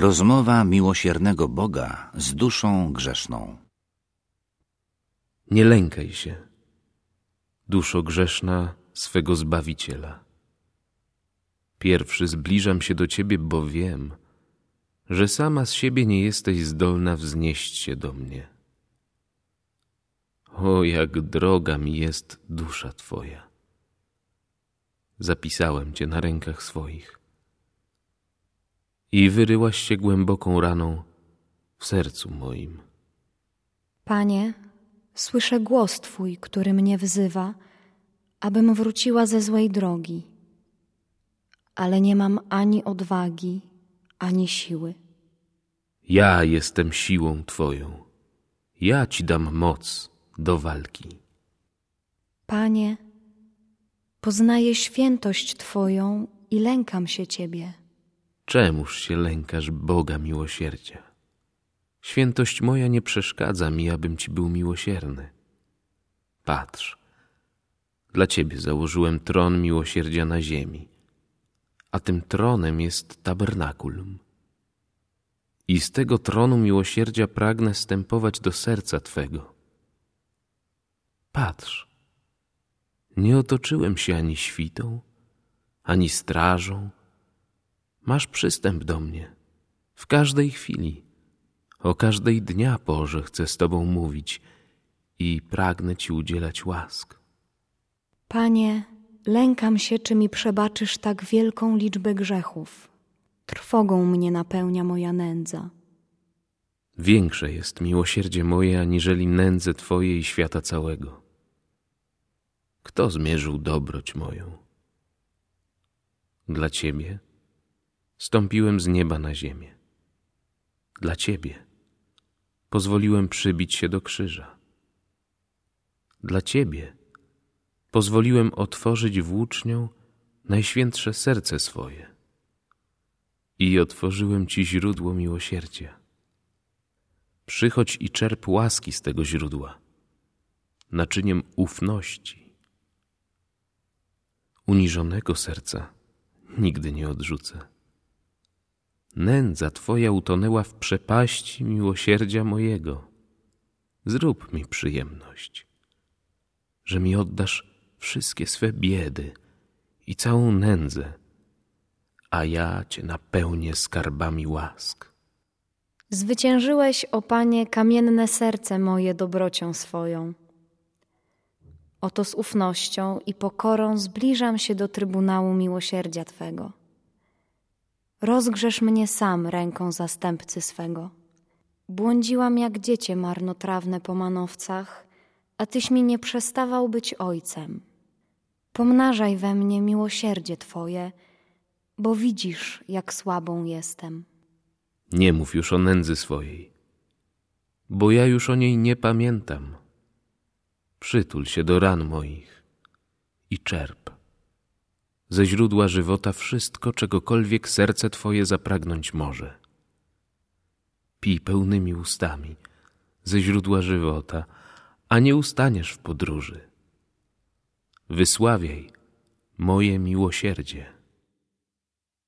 Rozmowa miłosiernego Boga z duszą grzeszną. Nie lękaj się, duszo grzeszna swego Zbawiciela. Pierwszy zbliżam się do Ciebie, bo wiem, że sama z siebie nie jesteś zdolna wznieść się do mnie. O, jak droga mi jest dusza Twoja. Zapisałem Cię na rękach swoich i wyryłaś się głęboką raną w sercu moim. Panie, słyszę głos Twój, który mnie wzywa, abym wróciła ze złej drogi, ale nie mam ani odwagi, ani siły. Ja jestem siłą Twoją, ja Ci dam moc do walki. Panie, poznaję świętość Twoją i lękam się Ciebie. Czemuż się lękasz Boga miłosierdzia? Świętość moja nie przeszkadza mi, abym Ci był miłosierny. Patrz, dla Ciebie założyłem tron miłosierdzia na ziemi, a tym tronem jest tabernakulum. I z tego tronu miłosierdzia pragnę stępować do serca Twego. Patrz, nie otoczyłem się ani świtą, ani strażą. Masz przystęp do mnie w każdej chwili. O każdej dnia porze chcę z Tobą mówić i pragnę Ci udzielać łask. Panie, lękam się, czy mi przebaczysz tak wielką liczbę grzechów. Trwogą mnie napełnia moja nędza. Większe jest miłosierdzie moje aniżeli nędzy Twojej świata całego. Kto zmierzył dobroć moją? Dla Ciebie stąpiłem z nieba na ziemię. Dla Ciebie pozwoliłem przybić się do krzyża. Dla Ciebie pozwoliłem otworzyć włócznią najświętsze serce swoje i otworzyłem Ci źródło miłosierdzia. Przychodź i czerp łaski z tego źródła, naczyniem ufności. Uniżonego serca nigdy nie odrzucę. Nędza Twoja utonęła w przepaści miłosierdzia mojego. Zrób mi przyjemność, że mi oddasz wszystkie swe biedy i całą nędzę, a ja Cię napełnię skarbami łask. Zwyciężyłeś, o Panie, kamienne serce moje dobrocią swoją. Oto z ufnością i pokorą zbliżam się do Trybunału Miłosierdzia Twego. Rozgrzesz mnie sam ręką zastępcy swego. Błądziłam jak dziecię marnotrawne po manowcach, a Tyś mi nie przestawał być ojcem. Pomnażaj we mnie miłosierdzie Twoje, bo widzisz, jak słabą jestem. Nie mów już o nędzy swojej, bo ja już o niej nie pamiętam. Przytul się do ran moich i czerp ze źródła żywota wszystko, czegokolwiek serce Twoje zapragnąć może. Pij pełnymi ustami ze źródła żywota, a nie ustaniesz w podróży. Wysławiaj moje miłosierdzie.